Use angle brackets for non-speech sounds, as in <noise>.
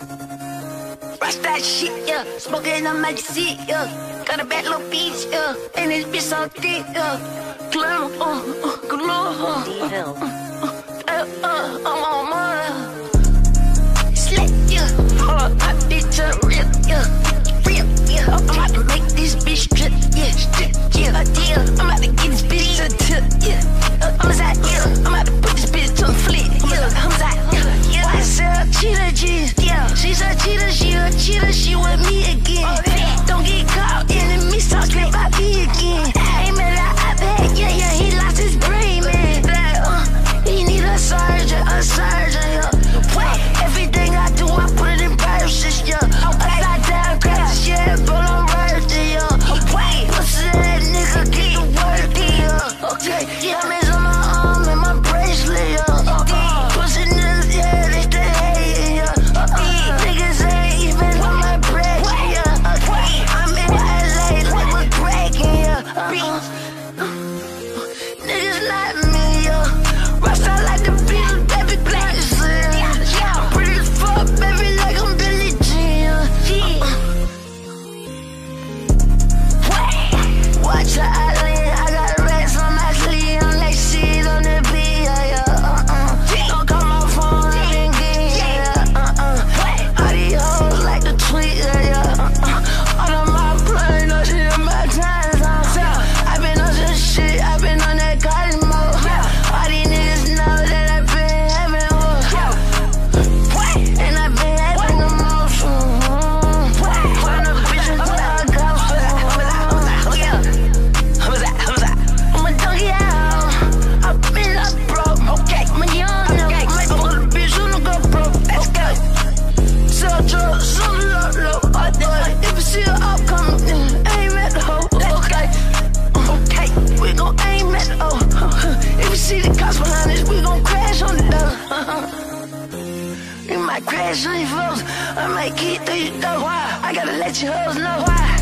Rush that shit, yeah. Smoking on my seat, yeah. Got a bad little bitch, yeah. And this bitch so thick, yeah. Glow, uh, glow, uh, uh, uh, uh, uh, uh, uh, uh, uh, see the cops behind us, we gon' crash on the door. <laughs> Uh. You might crash on your folks. I might keep through your door. Why? I gotta let your hoes know why.